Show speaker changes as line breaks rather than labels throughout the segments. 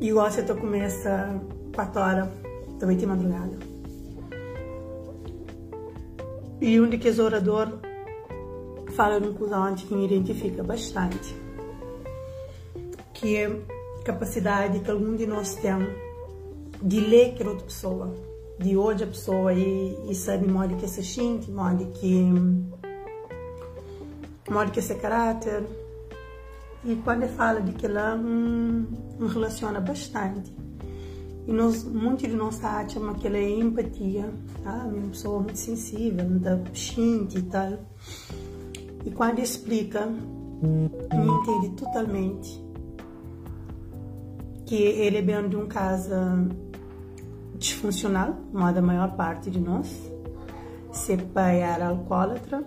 E o ócio começa 4 horas da noite madrugada. E um dos oradores fala num coisa que me identifica bastante, que é a capacidade que algum de nós tem de ler que outra pessoa, de hoje a pessoa e, e sabe modo que se sente, modo que modo que se caráter. E quando fala de que ela hum, relaciona bastante. E nós, muitos de nós acham que ela é empatia, ah, uma pessoa muito sensível, muito sente e tal. E quando explica, me entende totalmente que ele é bem de um caso disfuncional, uma da maior parte de nós. Seu pai era alcoólatra.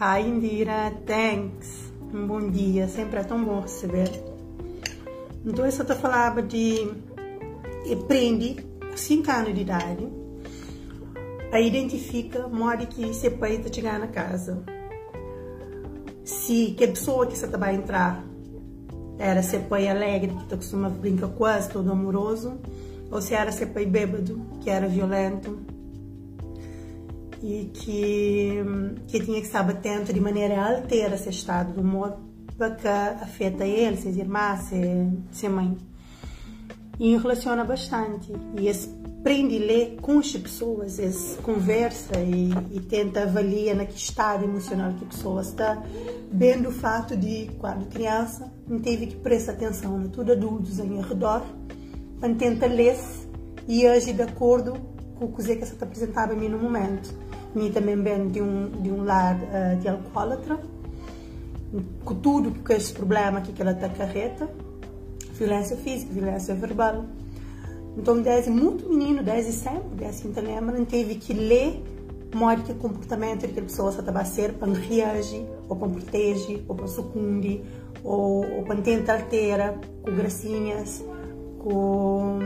Hi Indira, thanks. Um bom dia, sempre é tão bom receber. Então, eu só falava de aprende com 5 anos de idade a identifica modo que seu pai está chegando na casa. Se que pessoa que você vai entrar era seu pai alegre, que costuma brincar quase todo amoroso, ou se era seu pai bêbado, que era violento e que, que tinha que estar atento de maneira a alterar esse estado do humor que afeta ele, seus irmãos, sua mãe. E relaciona bastante. E esse aprende a ler com as pessoas, esse conversa e, e tenta avaliar na que estado emocional que a pessoa está, vendo o fato de, quando criança, não teve que prestar atenção na tudo adultos ao redor, para tentar ler e agir de acordo com o que você está apresentando a mim no momento. Mim também vem de um, de um lar uh, de alcoólatra, com tudo que esse problema que ela está carreta, violência física, violência verbal. Então, desde muito menino, desde sempre, desde então lembra, teve que ler modo que comportamento que a pessoa estava a ser para reagir, ou para proteger, ou para sucundir, ou, ou para tentar alterar com gracinhas, com,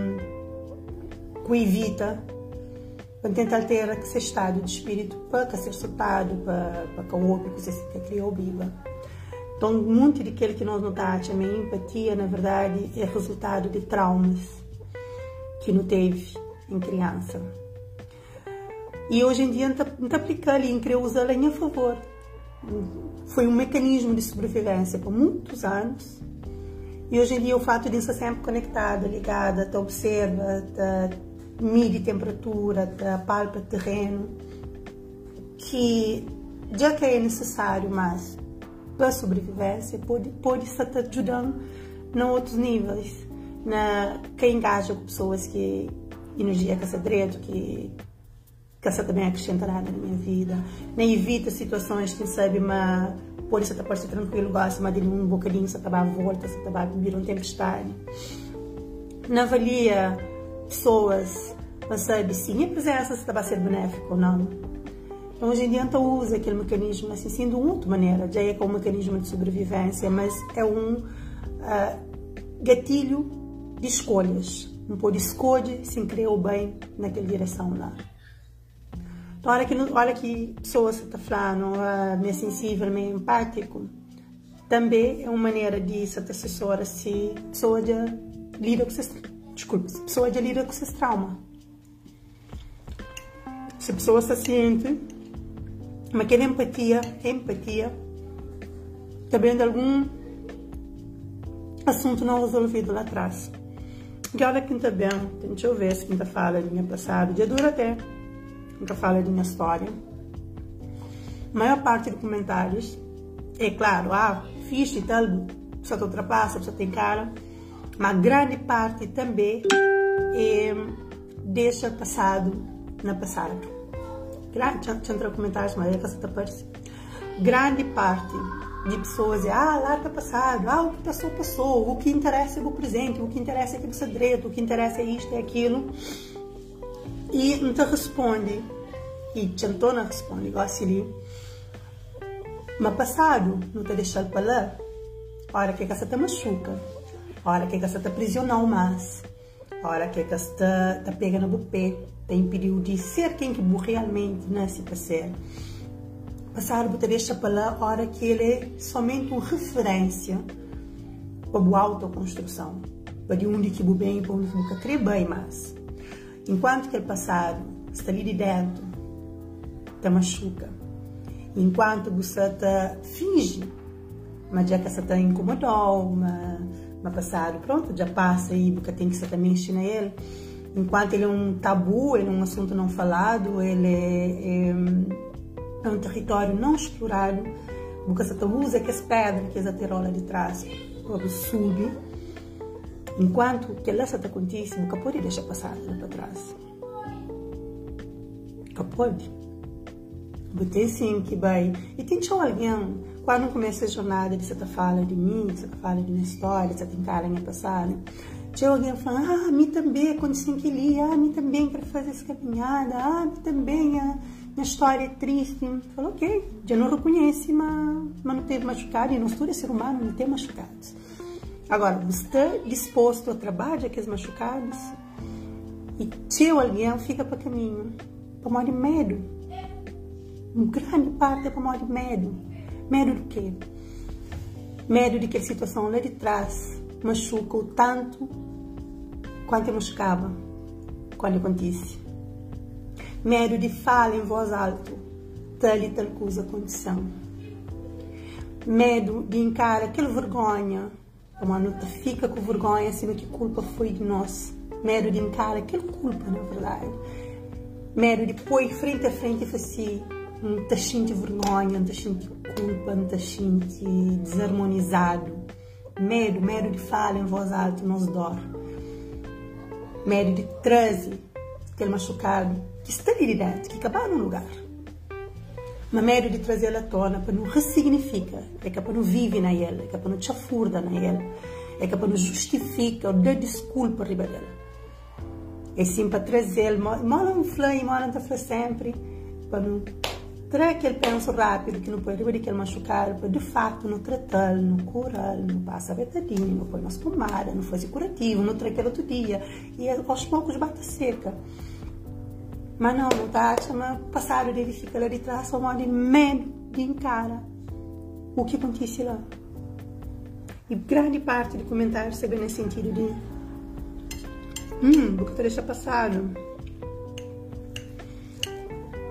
com evita, para tentar alterar esse estado de espírito para ser soltado, para, para que o outro que você criou viva. Então, muito daquilo que nós notamos, a minha empatia, na verdade, é resultado de traumas que não teve em criança. E hoje em dia, não está aplicando e querer usá-la em favor. Foi um mecanismo de sobrevivência por muitos anos. E hoje em dia, o fato de estar sempre conectada, ligada, te observa, te mide temperatura, te palpa terreno, que já que é necessário, mas para sobrevivência pode, pode estar te ajudando em outros níveis, na, que engaja com pessoas que energia que direito, que que essa também acrescenta nada na minha vida, nem evita situações que sabe, mas pode estar pode ser tranquilo, gosta, mas de um bocadinho, se acabar a volta, se acabar a vir uma tempestade. Não avalia pessoas, sabe sim a presença se vai ser benéfica ou não. Então, hoje em dia, então, usa aquele mecanismo assim, sendo uma outra maneira, já é com um mecanismo de sobrevivência, mas é um uh, gatilho de escolhas. Não pode escolher se criou bem naquela direção lá. Então, olha que, olha que pessoas está falando, uh, meio sensível, meio empático, também é uma maneira de essa assessora se a pessoa já lida com esses, desculpa, se a pessoa já lida com esses traumas. Se a pessoa se sente mas aquela empatia, empatia, também de algum assunto não resolvido lá atrás. E olha quem está bem, deixa eu ver se está fala de minha passada, de dura até, está fala de minha história. A maior parte dos comentários é claro, ah, fixe e tal, só te ultrapassa, só tem cara, mas grande parte também é, deixa passado na passado grande, comentários, mas é que aparece. Grande parte de pessoas é, ah, está passado, ah, o que passou, passou, o que interessa é o presente, o que interessa é aquele segredo, o que interessa é isto, é aquilo. E não te responde, e Chantona responde, igual assim, mas passado não te deixa para lá, hora que essa te machuca, hora que essa te aprisionou mais, hora que essa te, te pega no bupê, tem período de ser quem que realmente nasce para ser. Passar por para lá hora que ele é somente uma referência para boa autoconstrução, para de onde que bem, para onde que querer bem mais. Enquanto que o passado está ali de dentro, te machuca. Enquanto você te finge, mas já que você te incomodou, mas, mas passado, pronto, já passa aí, porque tem que você também ensinar ele. Enquanto ele é um tabu, ele é um assunto não falado, ele é, é, é um território não explorado, porque você usa que as pedras, que as aterola de trás, para subir, enquanto que lá está acontece, nunca pode deixar passar para trás. Nunca pode. Botei sim que vai. E tem alguém, quando começa a jornada de você fala de mim, você fala de minha história, você tem cara minha passada, tinha alguém falando, ah, mim também aconteceu aquele, ah, a mim também quero fazer essa caminhada, ah, mim também, a minha história é triste. Falou, ok, já não reconhece, mas, mas não teve machucado, e não estuda ser humano, não tem machucados. Agora, está disposto a trabalhar aqueles machucados? E se alguém fica para caminho, para morrer de medo. Uma grande parte é para morrer de medo. Medo do quê? Medo de que a situação lá de trás machuca o tanto quanto machucava quando acontece. Medo de falar em voz alta, tal e tal coisa condição. Medo de encarar aquela vergonha, uma nota fica com vergonha, sendo que culpa foi de nós. Medo de encarar aquela culpa, na verdade. Medo de pôr frente a frente e fazer não te sente vergonha, não te sente culpa, não te sente desarmonizado. Medo, medo de falar em voz alta nos dor. Medo de trazer aquele machucado que está ali dentro, que acabou no lugar. Mas medo de trazer à tona para não ressignifica, é que para não vive na ela, é que para não chafurda na ela, é que para não justifica ou dá desculpa riba dela. É sim para trazer, não flui, mal não está sempre, para não trazer aquele penso rápido que não pode riba aquele machucar, para de fato não tratar, não curar, não passa betadinha, não põe mais pomada, não faz curativo, não traz aquele outro dia, e aos poucos bate seca. Mas não, não está chama passado dele fica lá de trás, só de medo de encara o que acontece lá. E grande parte de comentários se nesse sentido de hum, o que deixa passado.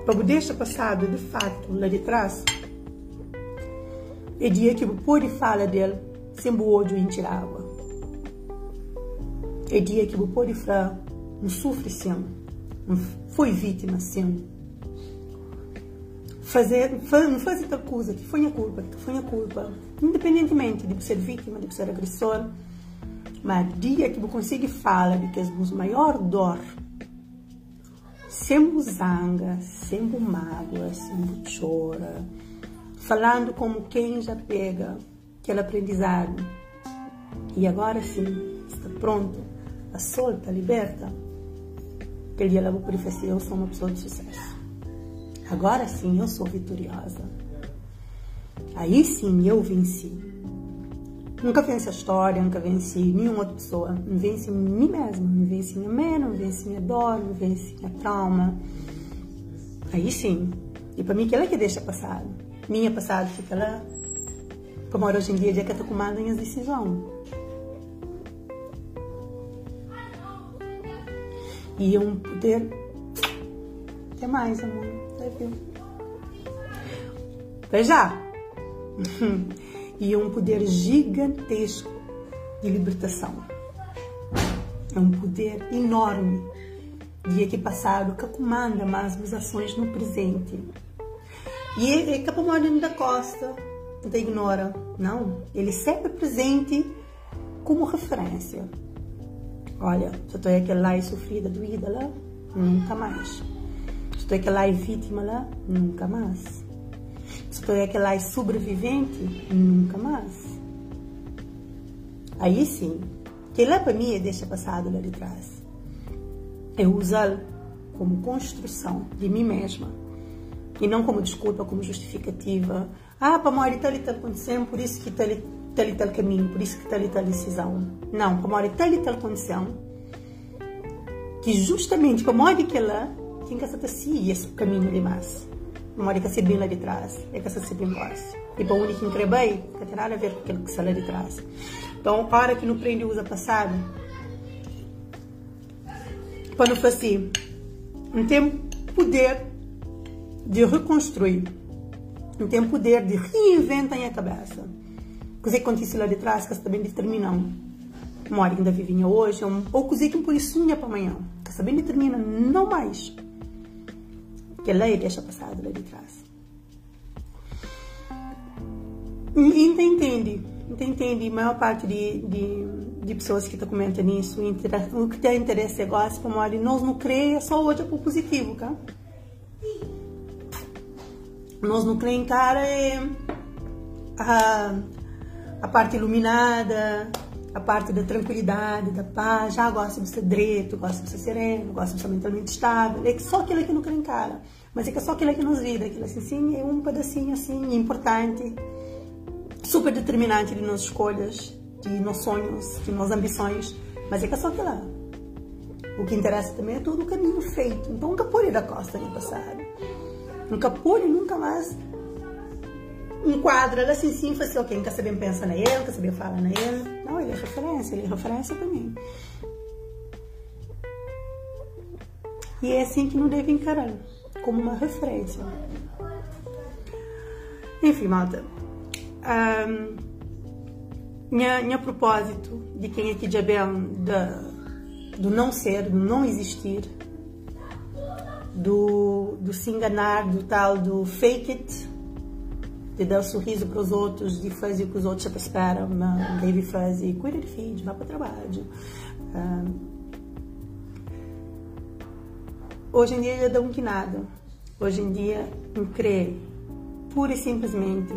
Para deixa passado, de fato, lá de trás, é dia que pode falar dele sem o ódio em tirar água. É dia que pode falar, não sofre sem foi vítima, sim. Fazer, não fazer tal coisa que foi a culpa, que foi a culpa, independentemente de ser vítima, de ser agressor, mas dia que você consegue falar de que é a maior dor, sem zanga, sem mágoa, sem chora, falando como quem já pega aquele aprendizado e agora sim está pronto, a solta, liberta, Aquele dia ela profecia, eu sou uma pessoa de sucesso. Agora sim, eu sou vitoriosa. Aí sim, eu venci. Nunca venci a história, nunca venci nenhuma outra pessoa. Não venci mim mesma, não venci minha mãe, não venci minha dor, não venci minha trauma. Aí sim. E para mim, que ela que deixa passado. Minha passado fica lá. Como hoje em dia, já que ela comanda as decisões. e um poder. Até mais, amor. Viu? Veja! e um poder gigantesco de libertação. É um poder enorme que passado que comanda as ações no presente. E é, é da Costa, não ignora, não. Ele sempre presente como referência. Olha, se estou aquela lá e sofrida, doída lá, nunca mais. Se estou aquela lá e vítima lá, nunca mais. Estou aquela lá e sobrevivente, nunca mais. Aí sim, que lá para mim deixa passado lá de trás. Eu usá-lo como construção de mim mesma e não como desculpa, como justificativa. Ah, para morrer tal e tal acontecendo, por isso que tal e tal e tal caminho, por isso que tal e tal decisão. Não, para morar tal e tal condição, que justamente para morar ela tem que ser assim esse caminho demais. Mora que se bem lá de trás, é que se bem gosta. E para o único que bem, que tem nada a ver com aquilo que lá de trás. Então, a hora que não prende usa passado, para não fazer, não tem poder de reconstruir, não tem poder de reinventar a cabeça. Coisa que acontece lá de trás, que também determinam uma hora que ainda vivinha hoje, ou coisa que por isso para amanhã, que também determina não mais que a lei deixa passado lá de trás. E entende, entende, a maior parte de, de, de pessoas que estão comentando isso, o que tem interesse é como olha, nós não crê, só hoje é por positivo, tá? Nós não crê cara é a, a parte iluminada, a parte da tranquilidade, da paz, já gosta de ser direito, gosta de ser sereno, gosta de ser mentalmente estável, é só aquilo que não crê em cara. Mas é que é só aquilo que nos vida, aquilo assim, sim, é um pedacinho assim, importante, super determinante de nossas escolhas, de nossos sonhos, de nossas ambições, mas é que é só aquilo. O que interessa também é todo o caminho feito. Então nunca pule da costa no passado. Nunca pule, nunca mais enquadra assim sim, fala assim, ok, nunca saber pensa na ele, nunca saber falar na ele. Não, ele é referência, ele é referência para mim. E é assim que não deve encarar como uma referência. Enfim, malta. Um, minha, minha propósito de quem aqui de Abel, da, do não ser, do não existir, do, do se enganar, do tal do fake it, de dar um sorriso para os outros, de fazer o que os outros esperam, deve fazer, cuida de filhos, vá para o trabalho. Um, Hoje em dia é dá um que nada. Hoje em dia, um crê pura e simplesmente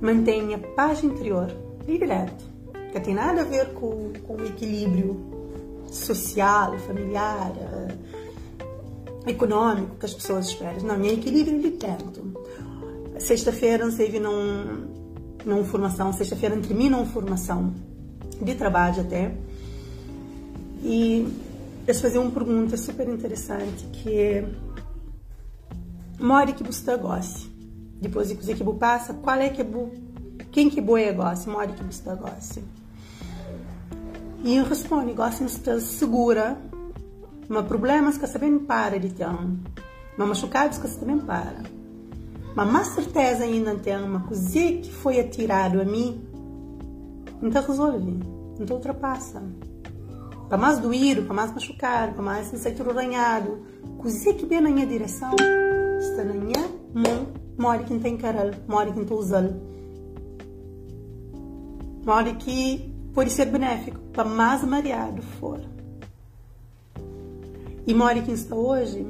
mantenha paz interior direto. Que tem nada a ver com, com o equilíbrio social, familiar, uh, econômico que as pessoas esperam. Não, é equilíbrio de dentro. Sexta-feira, esteve num, numa formação, sexta-feira termina uma formação de trabalho até. E eles faziam uma pergunta super interessante que é que você gosta. Depois de que você passa, qual é que bu, quem que boa gosta? Mori que você gosta. E eu respondo, gosta de estar segura, mas problemas que você também para de ter, mas machucados que você também para. Mas mais certeza ainda tem uma coisa que foi atirado a mim, então resolve, então ultrapassa para mais doído, para mais machucado, para mais se sentir arranhado. Coisa que vem na minha direção, está na minha mão, mora quem tem caralho, mora quem está usando. Mora que pode ser benéfico, para mais mareado for. E mora quem está hoje,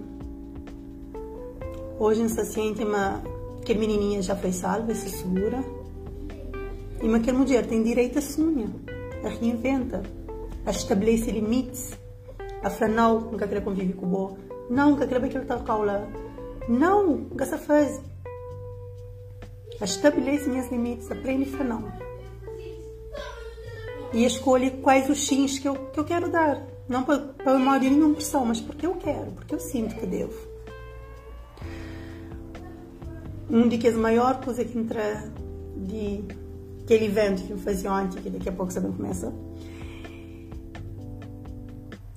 hoje está sente uma, que a menininha já foi salva, se segura. E uma que mulher tem direito a sonha, a reinventa a estabelece limites, a falar não, nunca quero conviver com o bo, não, nunca quero aquele tal caula, não, nunca se faz. A estabelece minhas limites, aprende a falar não. E escolhe quais os sims que eu, que eu quero dar. Não para, mal de nenhuma pressão, mas porque eu quero, porque eu sinto que devo. Um de que as maior coisa que entra de aquele evento que eu fazia ontem, que daqui a pouco também começa,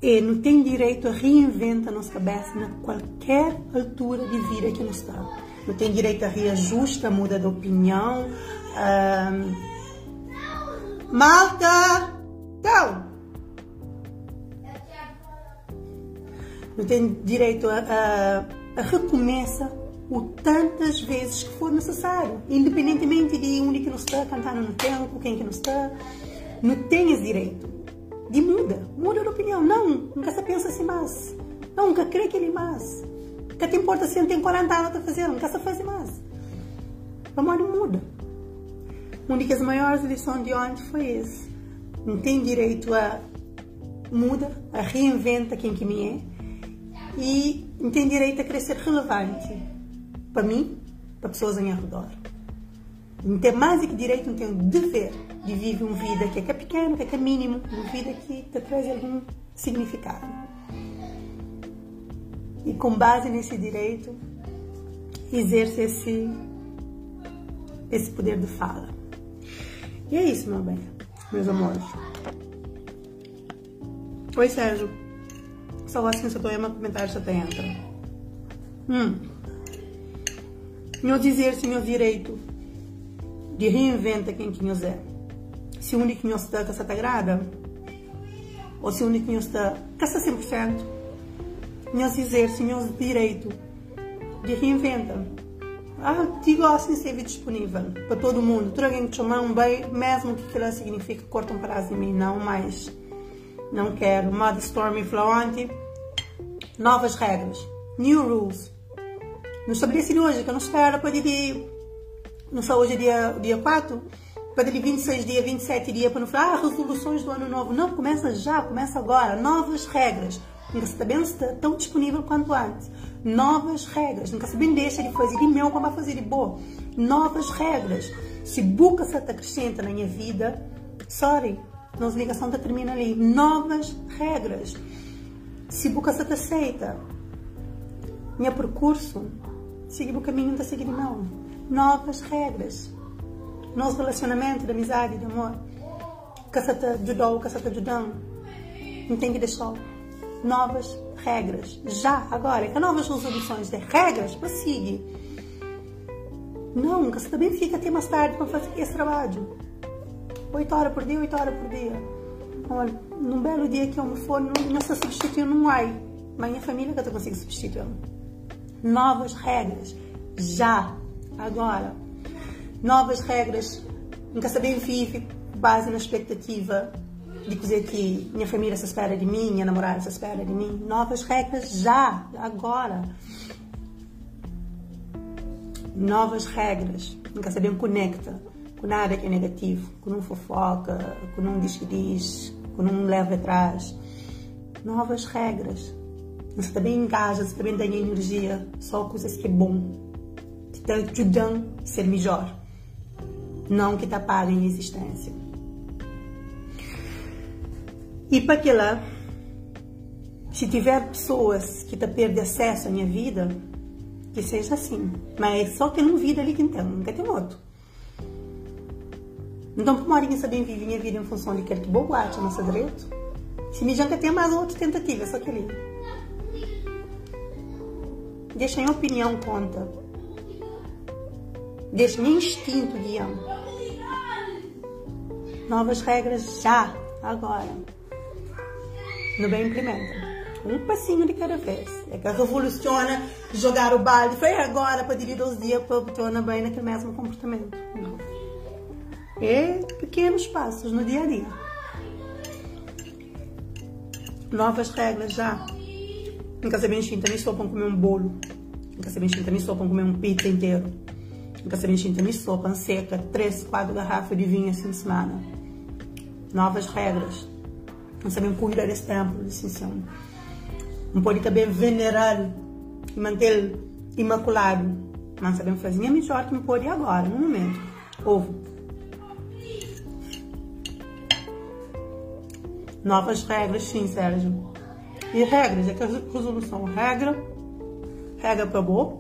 e não tem direito a reinventar nossa cabeça na qualquer altura de vida que nos está. Não tem direito a reajusta, muda de opinião. Um, malta! Então! Não tem direito a, a, a recomeça o tantas vezes que for necessário, independentemente de onde que não está, cantando no tempo, quem que não está, não esse direito de muda, muda de opinião. Não, nunca se pensa assim mais. Não, nunca crê que ele mais. Que te importa se ele tem 40 anos a fazer, nunca se faz mais. Amor muda. Uma das maiores lições de ontem foi esse. Não tem direito a muda, a reinventa quem que me é e não tem direito a crescer relevante para mim, para pessoas ao meu redor. Não tem mais do que direito, não tem o dever de viver uma vida que é, que é pequeno, que é, que é mínimo, uma vida que te traz algum significado. E com base nesse direito, exerce esse, esse poder de fala. E é isso, meu bem. meus amores. Oi, Sérgio. Só assim, se eu estou em comentário, você entra. Hum. Meu dizer, meu direito de reinventa quem que nós é. Se o único que nós está, que está agrada, ou se o único que nós está, que está 100%, nós dizer, nós direito de reinventa. Ah, digo assim ser disponível para todo mundo. Todo alguém que chamar um bem, mesmo que aquilo significa corta um prazo de mim, não mais. Não quero. Modo Stormy Fluente. Novas regras. New rules. Não estabeleci hoje, que eu não espero para de não só hoje é dia, dia 4, para ele 26 dias, 27 dias, para não falar, ah, resoluções do ano novo. Não, começa já, começa agora. Novas regras. Nunca se também está tão disponível quanto antes. Novas regras. Nunca se bem deixa de fazer de meu como vai fazer de boa. Novas regras. Se buca se acrescenta na minha vida, sorry, nossa ligação termina ali. Novas regras. Se buca se aceita, meu percurso, seguir o caminho, está seguindo não novas regras. Nosso relacionamento de amizade, de amor. Caçata ajudou, caçata ajudão. Não tem que deixar. Novas regras. Já, agora. Que novas resoluções de regras para seguir. Não, você também fica até mais tarde para fazer esse trabalho. Oito horas por dia, oito horas por dia. Olha, num belo dia que eu me for, não, não se substitui, não vai. Mas minha família que eu consigo substituir. Novas regras. Já agora. Novas regras, nunca saber vive base na expectativa de dizer que minha família se espera de mim, minha namorada se espera de mim. Novas regras já, agora. Novas regras, nunca saber conecta com nada que é negativo, com um fofoca, com um diz que diz, com um leva atrás. Novas regras. Você também engaja, você também tem energia, só coisas que é bom te ajudam a ser melhor, não que te apaguem a existência. E para que lá, se tiver pessoas que te perdem acesso à minha vida, que seja assim. Mas é só que não vida ali que então, nunca tem outro. Então, como a Marinha sabe viver minha vida em função de quer que boa a nossa direito, se me já tem mais outra tentativa, só que ali. Deixa em opinião conta deste meu instinto guiando. Novas regras já, agora. No bem implementa. Um passinho de cada vez. É que revoluciona jogar o balde. Foi agora para dividir os dias para tornar bem naquele mesmo comportamento. Não. É pequenos passos no dia a dia. Novas regras já. Nunca se bem nem só para comer um bolo. Nunca se bem nem só para comer um pizza inteiro. Nunca se enchente nem sopa seca, três, quatro garrafas de vinho assim semana. Novas regras. Não sabemos cuidar desse templo de Ascensão. Não pode também venerar e manter imaculado. Não sabemos fazer é melhor que não pode agora, no momento. Ovo. Novas regras, sim, Sérgio. E regras, é que a resolução regra, regra para boa,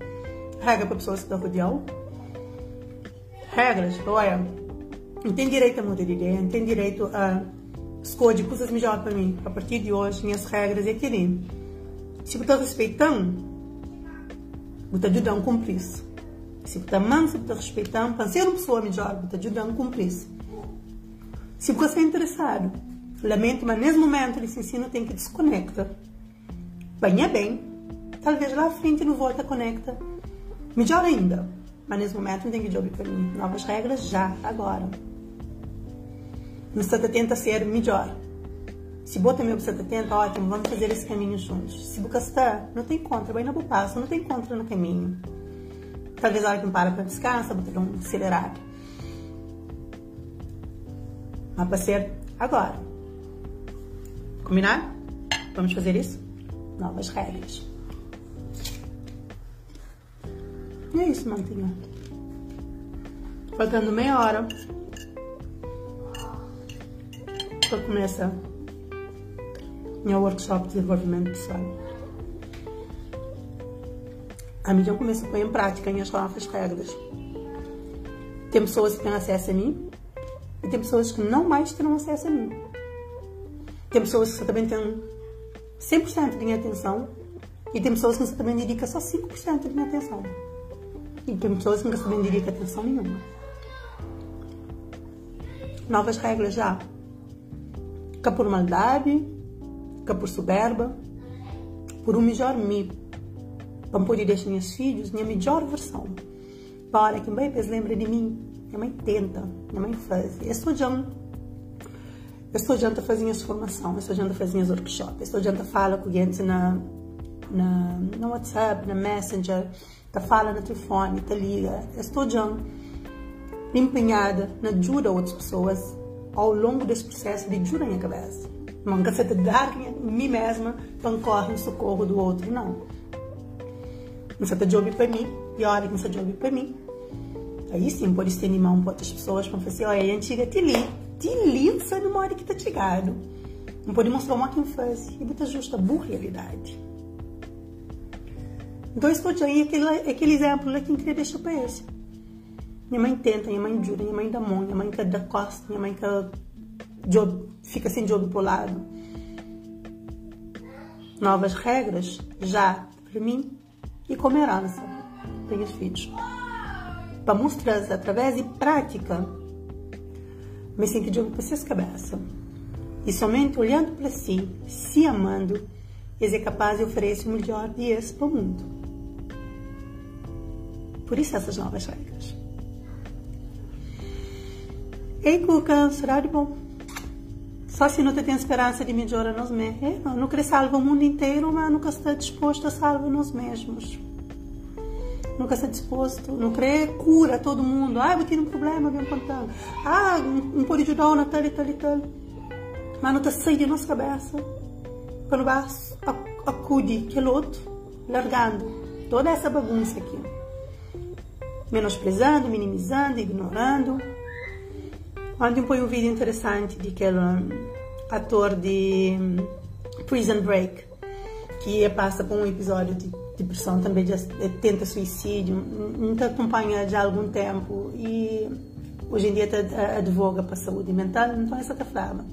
regra para pessoas que estão rodeando, regras, olha, não tem direito a mudar de ideia, não tem direito a escolher coisas melhores para mim. A partir de hoje, minhas regras é que se você está respeitando, você está ajudando a cumprir isso. Se você está amando, se você está respeitando, para ser uma pessoa melhor, você está ajudando a cumprir isso. Se você está interessado, lamento, mas nesse momento esse ensino tem que desconectar. Banha bem, talvez lá à frente não volta conecta. Melhor ainda, mas nesse momento não tem que jogar para mim. Novas regras já, agora. 70 tenta ser melhor. Se bota meu você tenta, ótimo, vamos fazer esse caminho juntos. Se você está, não tem contra, vai no passo, não tem contra no caminho. Talvez a hora que para para descansar, botar um acelerado. Mas para ser agora. Combinar? Vamos fazer isso? Novas regras. E é isso, mantinha. Faltando meia hora para começar meu workshop de desenvolvimento pessoal. A mídia começa a pôr em prática as novas regras. Tem pessoas que têm acesso a mim, E tem pessoas que não mais terão acesso a mim. Tem pessoas que também têm 100% de minha atenção e tem pessoas que também dedicam só 5% de minha atenção. E tem pessoas que também dedicam atenção nenhuma. Novas regras já. Que por maldade, que por soberba, por um melhor me, para poder deixar meus filhos minha melhor versão. Para que bem lembra de mim, minha mãe tenta, minha mãe faz. Eu já eu já fazendo as formação, fazendo as workshops, eu estou já fala com gente na na, WhatsApp, na Messenger, tá fala no telefone, tá liga. Já empenhada na ajuda outras pessoas ao longo desse processo de ajuda minha cabeça. Não quer de dar mim mesma para correr no socorro do outro, não. Não se job para mim, e a hora que você job para mim. Aí sim, pode estender mão para outras pessoas para falar assim, olha, a antiga te li, sabe uma hora que tá chegado. Não pode mostrar uma quem faz, e muita justa boa realidade. Então, estou aí aquele, aquele exemplo que eu queria deixar para esse. Minha mãe tenta, minha mãe jura, minha mãe dá mão, minha mãe dar costa, minha mãe quer job, fica sem jogo pro lado. Novas regras já para mim e como herança para os filhos. Para mostrar através de prática, me sinto jogo para suas cabeças. E somente olhando para si, se amando, é capaz de oferecer o melhor dias para o mundo. Por isso essas novas regras. Ei, Cuca, será de bom? Só se não tem esperança de melhora nos mesmos. É, não, não salvar o mundo inteiro, mas nunca está disposto a salvar nós mesmos. Nunca está disposto, não quer cura todo mundo. Ah, vou ter um problema, vem contando. Ah, não pode ajudar na tal e tal e tal. Mas não está saindo de nossa cabeça. Quando vai acudir aquele outro, largando toda essa bagunça aqui. Menosprezando, minimizando, ignorando Ontem foi um vídeo interessante de aquele ator de hum, Prison Break que passa por um episódio de depressão, também já tenta suicídio, não te acompanha já há algum tempo. E hoje em dia te advoga para a saúde mental, então essa te falava.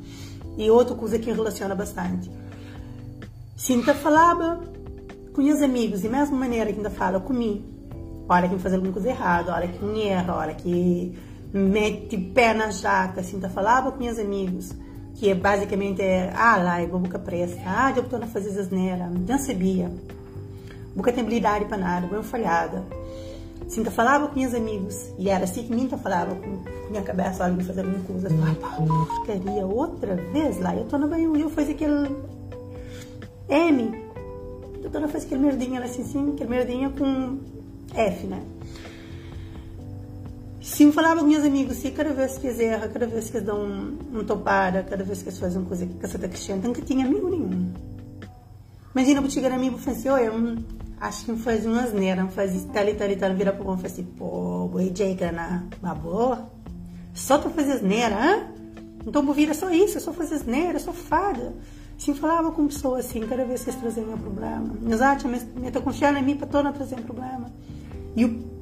E outra coisa que relaciona bastante. Se ainda falava com os amigos, e mesma maneira que ainda fala comigo, hora que me faz alguma coisa errada, hora que me erra, hora que mete pé na jaca, tá falava com meus amigos, que é basicamente é, ah, lá, vou boca pressa, ah, eu estou a fazer asneira, não sabia, boca tem habilidade para nada, vou falhada. Assim, tá falava com meus amigos, e era assim que tá falava com, minha cabeça, olha, me fazer alguma coisa, eu porcaria, outra vez lá, eu tô no banho, eu fiz aquele M, eu tô na fazer aquele merdinha, assim, assim, aquele merdinha com F, né? Sim, falava com meus amigos, se cada vez que eles erram, cada vez que eles dão um, um cada vez que eles fazem uma coisa que você está crescendo, nunca tinha amigo nenhum. Imagina, eu chegar amigo e falar assim, eu acho que faz uma asneira, não faz tal e tal e tal, vira para o e assim, pô, boi Jake, na boa, só para fazer asneira, hã? Então, vou vir é só isso, é só fazer asneira, é só fada. Sim, falava com pessoas assim, cada vez que eles traziam um problema. Mas me estou confiando em mim para toda trazer um problema. E o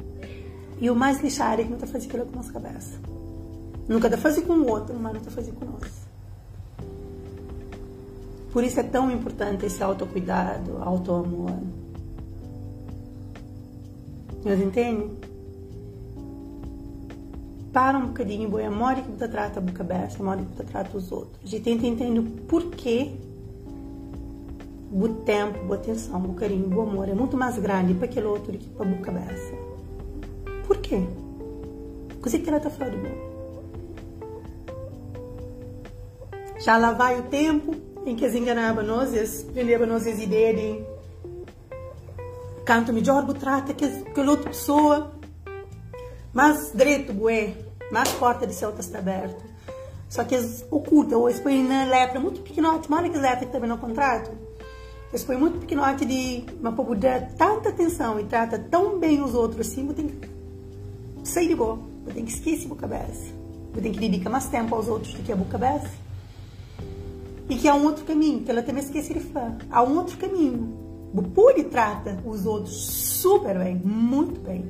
e o mais lixado é que não está fazendo aquilo com a nossa cabeça. Nunca está fazendo com o outro, mas não está fazendo com nós. Por isso é tão importante esse autocuidado, autoamor. Vocês entendem? Para um bocadinho, boa amor que você trata a boca aberta, amor que você trata os outros. E tenta entender o porquê o tempo, a atenção, o carinho, o amor é muito mais grande para aquele outro do que para a boca aberta. Por quê? Così que ela está falando bom. Já lá vai o tempo em que as enganavam nós, vendiam nós as ideias de canto melhor, trata que aquela outra pessoa, mais direito, bué, mais porta de céu está aberta. Só que eles ocultam, ou eles põem na lepra muito pequenote, mas olha que lepra também no contrato. Eles põem muito pequenote de, mas para dar tanta atenção e trata tão bem os outros assim, tem que sair de boa. Eu tenho que esquecer a cabeça. Eu tenho que dedicar mais tempo aos outros do que a boa cabeça. E que há um outro caminho, que ela também esquece de falar. Há um outro caminho. O pure trata os outros super bem, muito bem.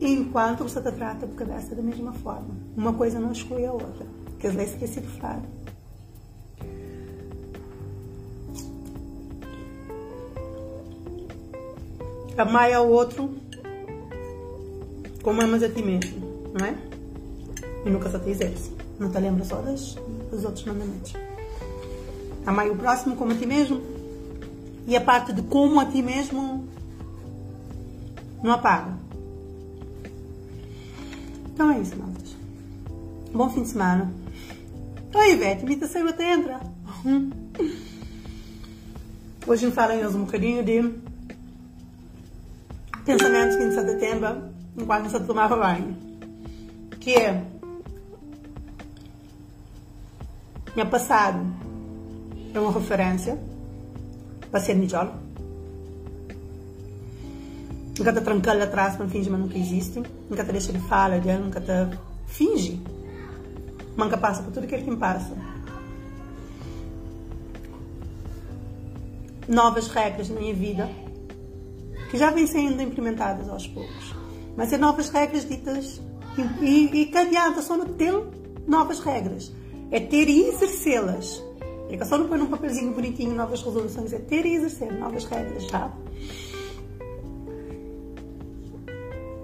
Enquanto você trata a cabeça da mesma forma. Uma coisa não exclui a outra. Às vezes esqueci de falar. Amar ao outro como amas a ti mesmo, não é? E nunca só te dizeres. Não te lembra só das, dos outros mandamentos. Amai o próximo como a ti mesmo. E a parte de como a ti mesmo não apaga. Então é isso, maltas. Bom fim de semana. Oi, Ivete, imitação até entra. Hoje me falam eles um bocadinho de pensamentos de setembro enquanto você tomava banho. Que é Minha passado é uma referência para ser melhor. Nunca te trancar atrás para fingir, mas nunca existe. Nunca te deixa de falar, nunca te finge. Nunca passa por tudo que ele passa. Novas regras na minha vida que já vêm sendo implementadas aos poucos. Mas é novas regras ditas e, e, e adianta só no ter novas regras. É ter e exercê-las. É só não põe num papelzinho bonitinho novas resoluções, é ter e exercer novas regras, sabe?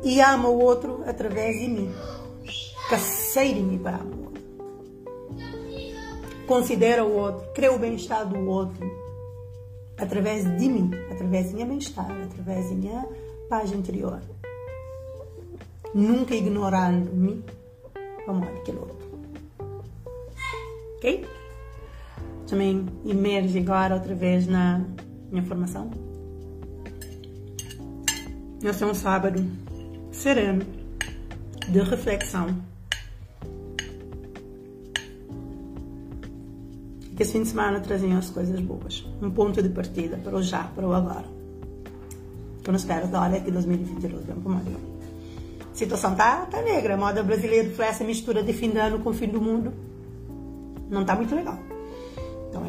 E ama o outro através de mim. Cacei de mim para amar outro. Considera o outro, crê o bem-estar do outro através de mim, através de minha bem-estar, através de minha paz interior nunca ignorando-me como aquele outro. Ok? Também emerge agora outra vez na minha formação. Esse é um sábado sereno de reflexão. Que esse fim de semana trazem as coisas boas. Um ponto de partida para o já, para o agora. Eu não espero da hora que 2022 vem para o a situação tá, tá negra. A moda brasileira foi essa mistura de fim de ano com fim do mundo. Não tá muito legal.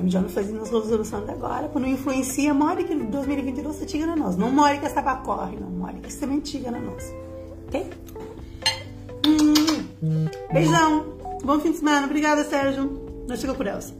Não fazer as resoluções agora, para não influenciar, more que 2022 você tiga na nós. Não more que essa corre, não more que você tiga na nós. Ok? Hum. Beijão. Bom fim de semana. Obrigada, Sérgio. Nós chegamos por elas.